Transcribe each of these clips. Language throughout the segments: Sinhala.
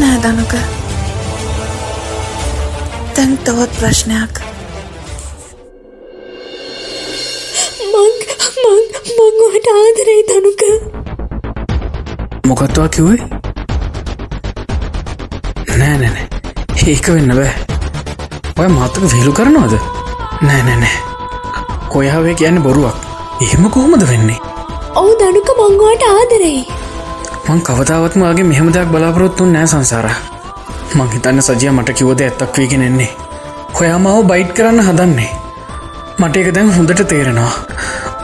නෑ දනුක. තැන් තවත් ප්‍රශ්නයක්. මං මං මංවට ආදරයි දනුක. මොකත්වා කිව්වේ? නෑ නෑනෑ ඒක වෙන්න බෑ. ඔය මාතක විලු කරනවාද? නෑ නෑනෑ කොයාවේ කියන්න බොරුවක්. එහෙම කොහොමද වෙන්නේ? ඔවු දනුක මංවාට ආදරෙයි මං කවතාවත්මගේ මෙහෙම දෙයක් බලාපොරොත්තුන් නෑ සංසාර. මං හිතන්න සජය මට කිවෝද ඇත්තක් වීගෙන එන්නේ. හොයාමාව බයිට් කරන්න හදන්නේ. මට එක දැන් හොඳට තේරෙනවා.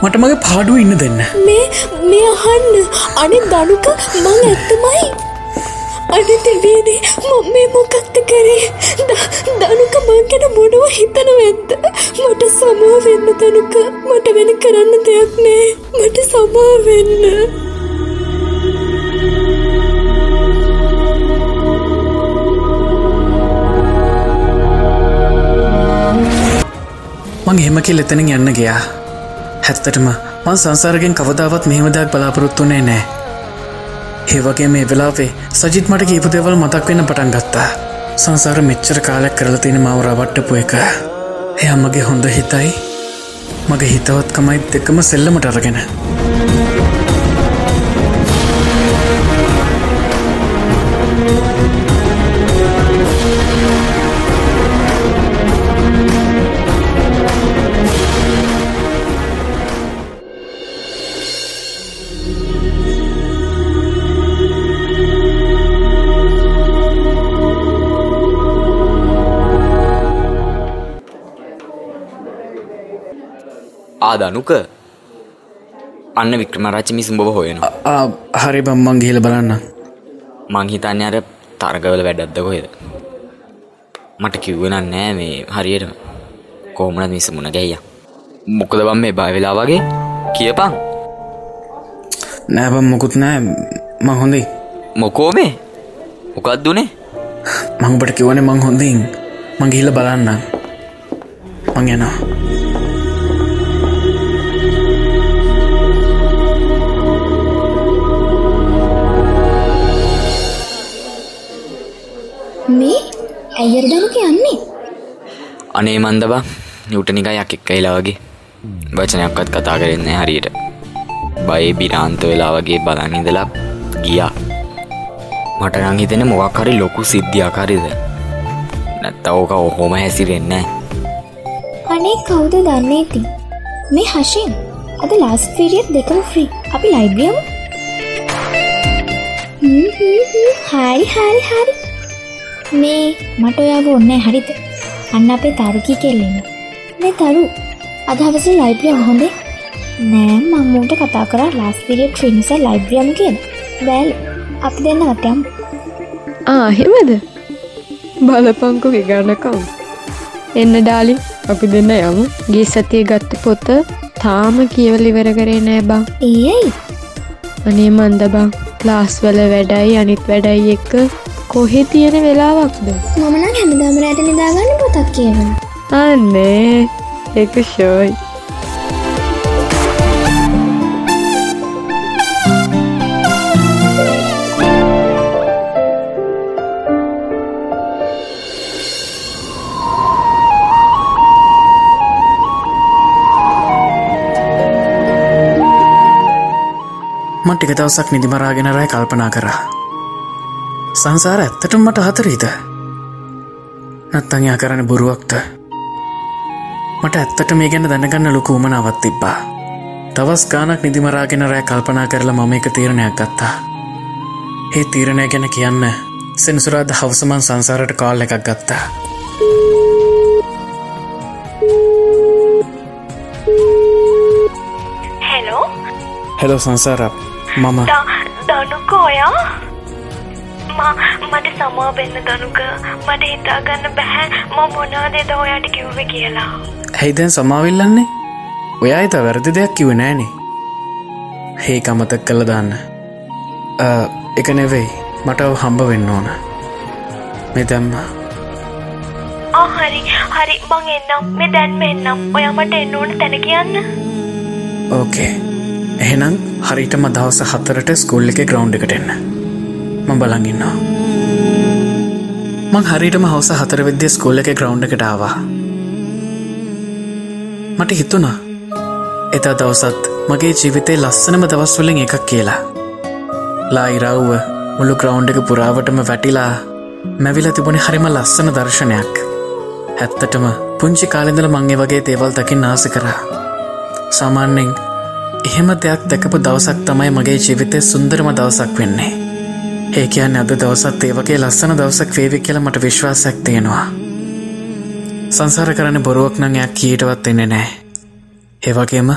මට මගේ පාඩුව ඉන්න දෙන්න. මේ මේ අහන්න. අනෙ දනුක මං ඇත්තමයි. අන දෙවේනේ මම මේ මොකක්ද කරේ? දනුක මංකෙන මොනුව හිතන වෙද්ද මට සමා වෙන්න දනුක. මට වෙන කරන්න දෙයක් නෑ. මට සමා මං එහෙම කිල් එතනින් යන්න ගයා. හැත්තටම මං සංසාරගෙන් කවදාවත් මෙහෙමදයක් බලාපොරොත්තුනේ නෑ ඒවගේ මේ වෙලාවේ සජිත් මට කීප දෙවල් මතක් වෙන්න පටන් ගත්තා. සංසාර මෙච්චර කාලයක් කරලා තියෙන මව රවට්ටපු එක. එයා මගේ හොඳ හිතයි. මගේ හිතවත්කමයි දෙකම සෙල්ලමට අරගෙන. ආදනුක. අන්න වික්‍රමරච්චි මිසුම් බව හොයෙන හරි බම්මන් ගිහිල බලන්න. මංහිතන්න අර තරගවල වැඩත්ද කොහෙද? මට කිව්වෙන නෑ මේ හරියට කෝමනත් මිසමුණ ගැයිය මොකද බම් මේ බය වෙලා වගේ? කියපං නෑබම් මොකුත් නෑ. මං හොඳයි මොකෝ මේ? මොකත් දුනේ මංබට කිවන මං හොඳින්. මංගිහිල බලන්න. මං යනවා මේ ඇයර දනුක යන්නේ? අනේ මන්දබා නිවට නික යක් එක්ක එලා වගේ. වචනයක්වත් කතා කරන්නේ හරියට. බයේ බිරාන්ත වෙලා වගේ බලන් ඉඳලා ගියා. මට නං හිතෙන මොකක් හරි ලොකු සිද්ධියකාරිද නැත්ත ඕක ඔහොම හැසිරෙන්නේ අනේ කවුද දන්නේ ඉතින් මේ හශයෙන් අද ලාස් පිරිියත් දෙකම ෆ්‍රී අපි ලයිබ්‍රියම හරි හරි හරි මේ මට ඔයාව ඔන්න හරිත අන්න අපේ තරුකි කෙල්ලෙන්න. මේ තරු අදහවස ලයිබ්‍රියම් හොඳේ? නෑ මංමූට කතා කර ලාස් පිරිිය ට්‍රිනිස ලයිබ්‍රියම් කියන බෑල් අපි දෙන්න වටයම් ආහෙමද බලපංකු ගගන්නකම්. එන්න ඩාලින් අපි දෙන්න යමු. ගේ සතිය ගත්ත පොත තාම කියවල ඉවර කරේ නෑ බං. ඒයි අනේ මන්ද බං ලාස්වල වැඩයි අනිත් වැඩයි එක්ක කොහෙ තියෙන වෙලාවක්ද මමන හැමදාම රෑට නිදාගන්න පොතක් කියවන අන්නේ එක ෂෝයි. මටික දවසක් නිදිමරාගෙන රයි කල්පනා කරා සංසාර ඇත්තටම මට හතරීද? නැත්තංයා කරන බොරුවක්ද? මට ඇත්තට මේ ගැන දැනගන්න ලොකු උමනාවත් තිබ්බා. තවස් ගානක් නිදිමරාගෙන රෑ කල්පනා කරලා මම එක තීරණයක් ගත්තා. ඒ තීරණය ගැන කියන්න සෙනසුරාද හවසමන් සංසාරට කාල් එකක් ගත්තා. හෙලෝ හෙලෝ සංසාර මම දනුක ඔයා මට සමා වෙන්න දනුක මට හිතාගන්න බැහැ ම මොනාදේද ඔයාට කිව්ව කියලා. හැයිදැන් සමාවිල්ලන්නේ? ඔයා හිත වැරදි දෙයක් කිව නෑනේ. හේ අමතක් කළ දාන්න. එක නෙවෙයි. මට හම්බ වෙන්න ඕන. මෙ දැම්මා. හරි. හරි. මං එන්නම්. මේ දැන්ම එන්නම්. ඔයා මට එන්න ඕන තැන කියන්න. ඕකේ. එහෙනම් හරිටම දවස හතරට ස්කුල් එක ග්‍රවන්් එකට එන්න ම බලඟන්නවා මං හරිටම හවස හතර විද්‍ය ස්කෝල්ල එක ග්‍රවන්් එකට ආවා. මට හිතුණා එතා දවසත් මගේ ජීවිතේ ලස්සනම දවස්වලින් එකක් කියලා. ලායිරව්ව මුළු ග්‍රවන්් එක පුරාවටම වැටිලා මැවිල තිබුණේ හරිම ලස්සන දර්ශනයක්. ඇත්තටම පුංචි කාලෙඳල මංගේ වගේ දේවල් දකිින් ආස කරා. සාමාන්‍යෙන් එහෙම දෙයක් දැකපු දවසක් තමයි මගේ ජීවිතය සුන්දරම දවසක් වෙන්නේ. ඒ කියන්න අද දවසත් ඒ වගේ ලස්සන දවසක් වේවි කියල මට විශ්වාසයක් තියෙනවා. සංසාර කරන බොරුවක් නං එයක් කීටවත් එන්නේ නෑ ඒවගේම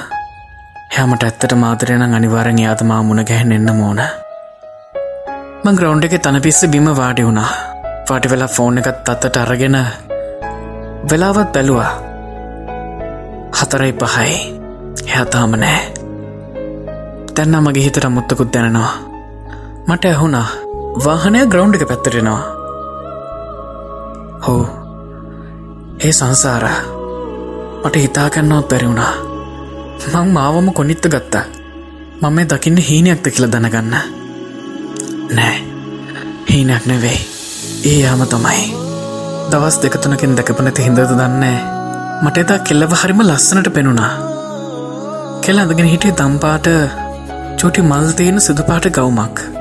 හැමට ඇත්තට මාතරයන අනිවාරෙන් යාතමා මුණ ගැහෙන් එන්න මෝන මං ග්‍රවන්් එක තන පිස්ස බිම වාඩි වුණා. පාටි වෙලා ෆෝන් එකත් අත්තට අරගෙන වෙලාවත් බැලුවා. හතරයි පහයි. එහතාම නෑ තැන්න මගේ හිතට මුත්තකුත් දැනෙනවා. මට ඇහුණා. වාහනය ග්‍රවන්් එක පැත්තරෙනවා හෝ ඒ සංසාර. මට හිතාකන්නවත් බැරිවුණා මං මාවම කොනිත්ත ගත්තා. මම මේ දකින්න හීනයක්ද කියල දැනගන්න. නෑ. හීනයක් නෙවෙයි. ඒ යාම තමයි. දවස් දෙකතුනකින් දැකපනති හිදද දන්නේ. මට එදා කෙල්ලව හරිම ලස්සනට පෙනුණා. කෙල්ල අදගෙන හිටිය දම්පාට චුටි මල් තියෙන සිදුපාට ගවුමක්.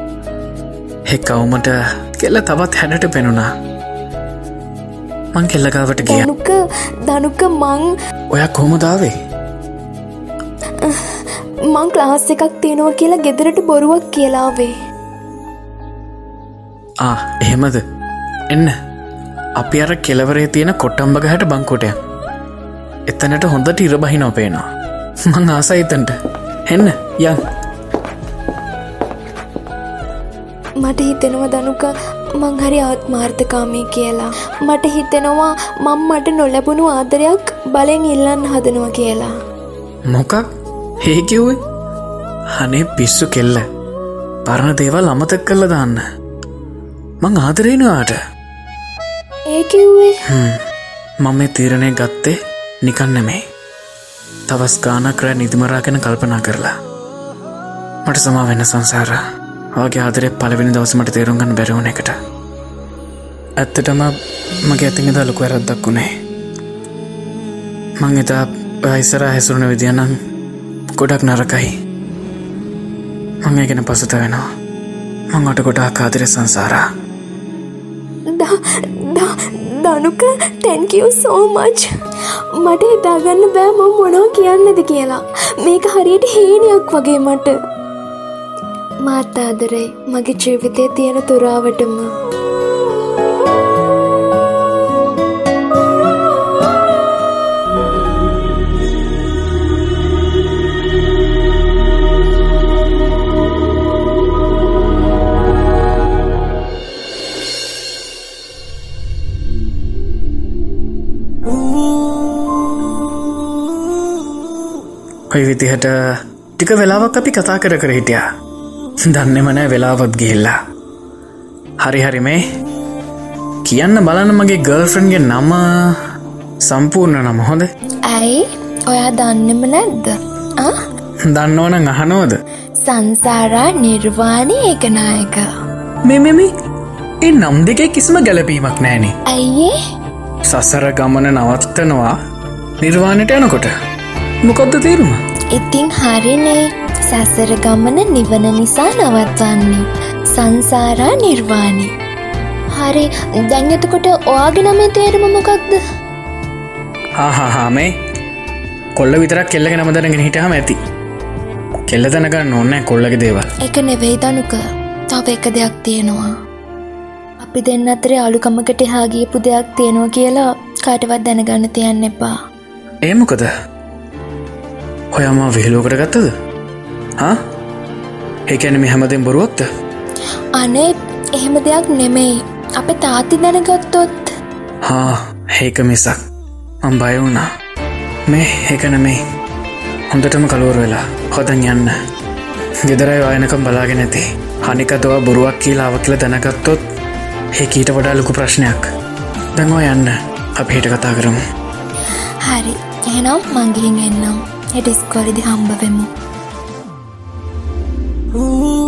හෙක්කවුමට කෙල්ල තවත් හැඩට පෙනුණා. මං කෙල්ලගාවට ගිය. දනුක දනුක මං ඔය කොහොමදාවේ මං ක්ලාස් එකක් තියෙනවා කියලා ගෙදරට බොරුවක් කියලාවේ ආ එහෙමද? එන්න. අපි අර කෙලවරේ තියෙන කොට්ටම්බග හැට බංකොටය එතනට හොඳට ඉරබහි නොපේනවා මං ආසයිතන්ට එන්න යන් මට හිතෙනවා දනුක මං හරි ආත්මාර්ථකාමී කියලා. මට හිතෙනවා මං මට නොලැබුණු ආදරයක් බලෙන් ඉල්ලන්න හදනවා කියලා. මොකක්? හේකිව්වේ හනේ පිස්සු කෙල්ල. පරණ දේවල් අමතක් කල්ල දාන්න. මං ආදරේනවාට ඒ කිව්වේ? මම මේ තීරණය ගත්තේ නිකන් නෙමේ තවස් ගානක් රෑ නිදිමරාගෙන කල්පනා කරලා. මට සමා වෙන්න සංසාර වගේ ආදරේ පලවෙනි දවසමට තේරුම්ගන්න බැරවුණ එකට. ඇත්තටම මගේ ඇතිඟ දලුකු වැරද්දක් වුණේ. මං එතා අයිසර හැසුරුණ විදිියනම් ගොඩක් නරකයි. මං ඒ ගැන පසුත වෙනවා. මං අට ගොඩා කාදිර සංසාරා. දනුක තැන්කිව් සෝමච් මට හිතාගන්න බෑ මම මොනෝ කියන්නද කියලා. මේක හරියට හේනයක් වගේ මට. මාත් ආදරේ මගේ ජීවිතය තියෙන තුරාවටම ඔය විදිහට ටික වෙලාවක් අපි කතා කර කර හිටියා. දන්නෙම නෑ වෙලාවත් ගිහිල්ලා. හරි හරි මේ. කියන්න බලන්න මගේ ගර්ෆන්ගේ නම සම්පූර්ණ නම හොඳ? ඇයි? ඔයා දන්නෙම නැද්ද? දන්නවන අහනෝද සංසාරා නිර්වාණි ඒකනායක. මෙමෙමි ඒ නම් දෙකේ කිසිම ගැලපීමක් නෑනේ. ඇයිඒ සසර ගමන නවත්තනවා නිර්වාණයට යනකොට. මොකොද්ද තේරුම? ඉතිං හරිනේ සැසර ගමන නිවන නිසා නවත්වන්නේ. සංසාරා නිර්වාණි හරි. දැන් එතකොට ඔයාගේ නමේ තේරුම මොකක්ද? හාහාහා මේ කොල්ල විතරක් කෙල්ලක නම දැනගෙන හිටහම ඇති. කෙල්ල තැනකන්න ඕන්නෑ කොල්ලගේ දේවල්. එක නෙවෙයි දනුක. තව එක දෙයක් තියෙනවා. අපි දෙන්න අතරේ අලුකමකට හාගියපු දෙයක් තියෙනවා කියලා කාටවත් දැනගන්න තියන්න එපා. ඒමොකද ඔයමා විහිලෝකට ගත්තද හා? ඒකැන මේ හැමදෙන් බොරුවක්ද? අනේ එහෙම දෙයක් නෙමෙයි. අප තාති දැනගත්තොත්. හා ඒක මිසක් මම් බය වුණා. මේ ඒකනමේ හොඳටම කලුවර වෙලා හොදන් යන්න. ගෙදරයි වායනකම් බලාගෙන ඇති. හනිකතව බොරුවක් කියලාව කියල දැනගත්තොත් ඒ කීට වඩා ලොකු ප්‍රශ්නයක්. දැන්වා යන්න. අප හිට කතා කරමු. හරි. එහෙනම් මංගිහින් එන්නම්. හෙට ස්කොලදි හම්බවෙමු 呜。